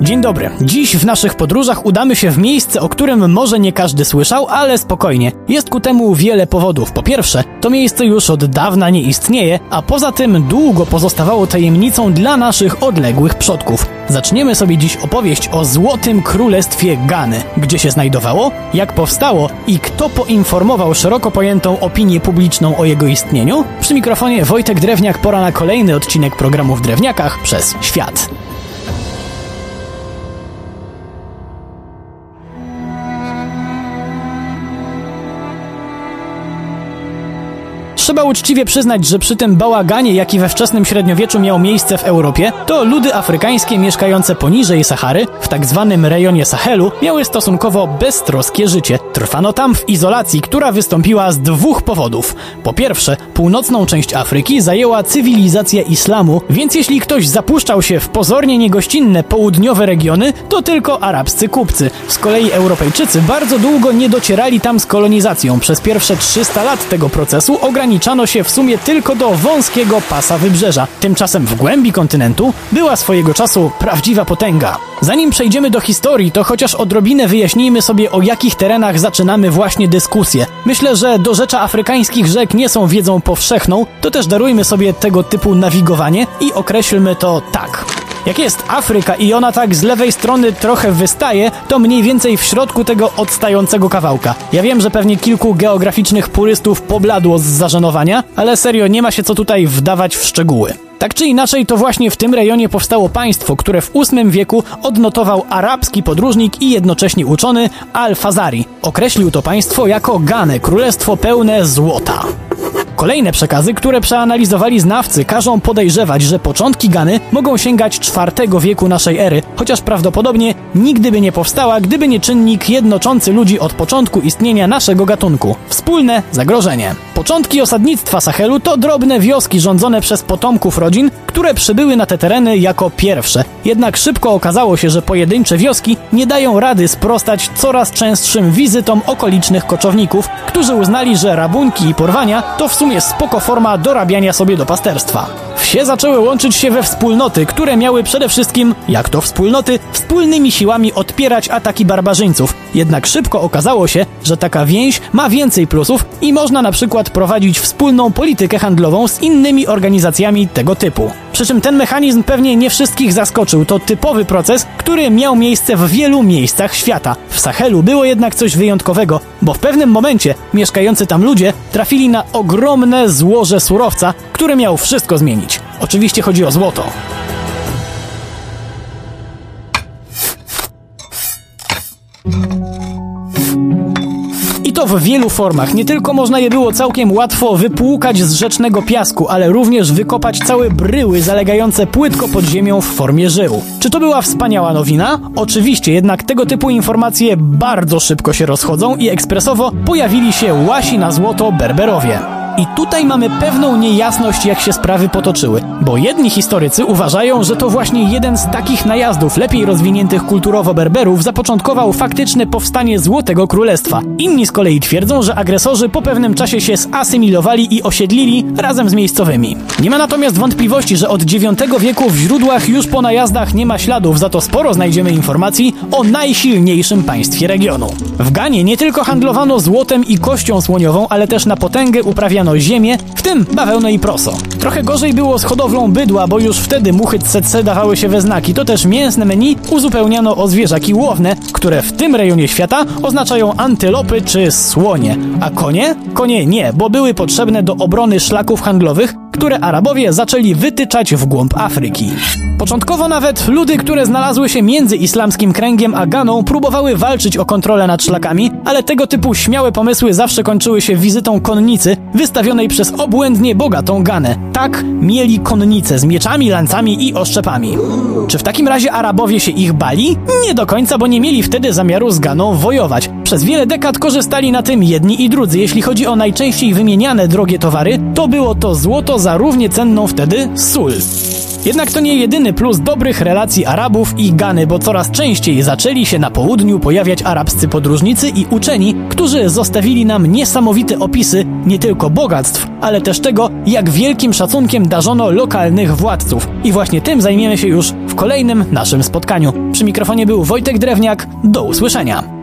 Dzień dobry. Dziś w naszych podróżach udamy się w miejsce, o którym może nie każdy słyszał, ale spokojnie. Jest ku temu wiele powodów. Po pierwsze, to miejsce już od dawna nie istnieje, a poza tym długo pozostawało tajemnicą dla naszych odległych przodków. Zaczniemy sobie dziś opowieść o Złotym Królestwie Gany. Gdzie się znajdowało, jak powstało i kto poinformował szeroko pojętą opinię publiczną o jego istnieniu? Przy mikrofonie Wojtek Drewniak, pora na kolejny odcinek programu w Drewniakach przez świat. Trzeba uczciwie przyznać, że przy tym bałaganie, jaki we wczesnym średniowieczu miał miejsce w Europie, to ludy afrykańskie mieszkające poniżej Sahary, w tak zwanym rejonie Sahelu, miały stosunkowo beztroskie życie. Trwano tam w izolacji, która wystąpiła z dwóch powodów. Po pierwsze, północną część Afryki zajęła cywilizacja islamu, więc jeśli ktoś zapuszczał się w pozornie niegościnne południowe regiony, to tylko arabscy kupcy. Z kolei Europejczycy bardzo długo nie docierali tam z kolonizacją. Przez pierwsze 300 lat tego procesu ograniczano ograniczano się w sumie tylko do wąskiego pasa wybrzeża. Tymczasem w głębi kontynentu była swojego czasu prawdziwa potęga. Zanim przejdziemy do historii, to chociaż odrobinę wyjaśnijmy sobie o jakich terenach zaczynamy właśnie dyskusję. Myślę, że do rzecza afrykańskich rzek nie są wiedzą powszechną, to też darujmy sobie tego typu nawigowanie i określmy to tak. Jak jest Afryka i ona tak z lewej strony trochę wystaje, to mniej więcej w środku tego odstającego kawałka. Ja wiem, że pewnie kilku geograficznych purystów pobladło z zażenowania, ale serio nie ma się co tutaj wdawać w szczegóły. Tak czy inaczej, to właśnie w tym rejonie powstało państwo, które w VIII wieku odnotował arabski podróżnik i jednocześnie uczony Al-Fazari. Określił to państwo jako Ganę, królestwo pełne złota. Kolejne przekazy, które przeanalizowali znawcy, każą podejrzewać, że początki Gany mogą sięgać IV wieku naszej ery, chociaż prawdopodobnie nigdy by nie powstała, gdyby nie czynnik jednoczący ludzi od początku istnienia naszego gatunku wspólne zagrożenie. Początki osadnictwa Sahelu to drobne wioski rządzone przez potomków rodzin, które przybyły na te tereny jako pierwsze. Jednak szybko okazało się, że pojedyncze wioski nie dają rady sprostać coraz częstszym wizytom okolicznych koczowników, którzy uznali, że rabunki i porwania to w sumie spoko forma dorabiania sobie do pasterstwa. Wsie zaczęły łączyć się we wspólnoty, które miały przede wszystkim, jak to wspólnoty, wspólnymi siłami odpierać ataki barbarzyńców. Jednak szybko okazało się, że taka więź ma więcej plusów i można na przykład prowadzić wspólną politykę handlową z innymi organizacjami tego typu. Przy czym ten mechanizm pewnie nie wszystkich zaskoczył. To typowy proces, który miał miejsce w wielu miejscach świata. W Sahelu było jednak coś wyjątkowego, bo w pewnym momencie mieszkający tam ludzie trafili na ogromne złoże surowca, które miał wszystko zmienić. Oczywiście chodzi o złoto. I to w wielu formach. Nie tylko można je było całkiem łatwo wypłukać z rzecznego piasku, ale również wykopać całe bryły zalegające płytko pod ziemią w formie żył. Czy to była wspaniała nowina? Oczywiście, jednak tego typu informacje bardzo szybko się rozchodzą i ekspresowo pojawili się łasi na złoto Berberowie. I tutaj mamy pewną niejasność, jak się sprawy potoczyły, bo jedni historycy uważają, że to właśnie jeden z takich najazdów lepiej rozwiniętych kulturowo Berberów zapoczątkował faktyczne powstanie Złotego Królestwa. Inni z kolei twierdzą, że agresorzy po pewnym czasie się zasymilowali i osiedlili razem z miejscowymi. Nie ma natomiast wątpliwości, że od IX wieku w źródłach już po najazdach nie ma śladów, za to sporo znajdziemy informacji o najsilniejszym państwie regionu. W Ganie nie tylko handlowano złotem i kością słoniową, ale też na potęgę uprawiano ziemię, w tym bawełnę i proso. Trochę gorzej było z hodowlą bydła, bo już wtedy muchy tsetse dawały się we znaki. To też mięsne menu uzupełniano o zwierzaki łowne, które w tym rejonie świata oznaczają antylopy czy słonie. A konie? Konie nie, bo były potrzebne do obrony szlaków handlowych, które Arabowie zaczęli wytyczać w głąb Afryki. Początkowo nawet ludy, które znalazły się między islamskim kręgiem a Ganą, próbowały walczyć o kontrolę nad szlakami, ale tego typu śmiałe pomysły zawsze kończyły się wizytą konnicy wystawionej przez obłędnie bogatą Ganę. Tak, mieli konnice z mieczami, lancami i oszczepami. Czy w takim razie Arabowie się ich bali? Nie do końca, bo nie mieli wtedy zamiaru z Ganą wojować. Przez wiele dekad korzystali na tym jedni i drudzy. Jeśli chodzi o najczęściej wymieniane drogie towary, to było to złoto za równie cenną wtedy sól. Jednak to nie jedyny plus dobrych relacji Arabów i Gany, bo coraz częściej zaczęli się na południu pojawiać arabscy podróżnicy i uczeni, którzy zostawili nam niesamowite opisy nie tylko bogactw, ale też tego, jak wielkim szacunkiem darzono lokalnych władców. I właśnie tym zajmiemy się już w kolejnym naszym spotkaniu. Przy mikrofonie był Wojtek Drewniak. Do usłyszenia.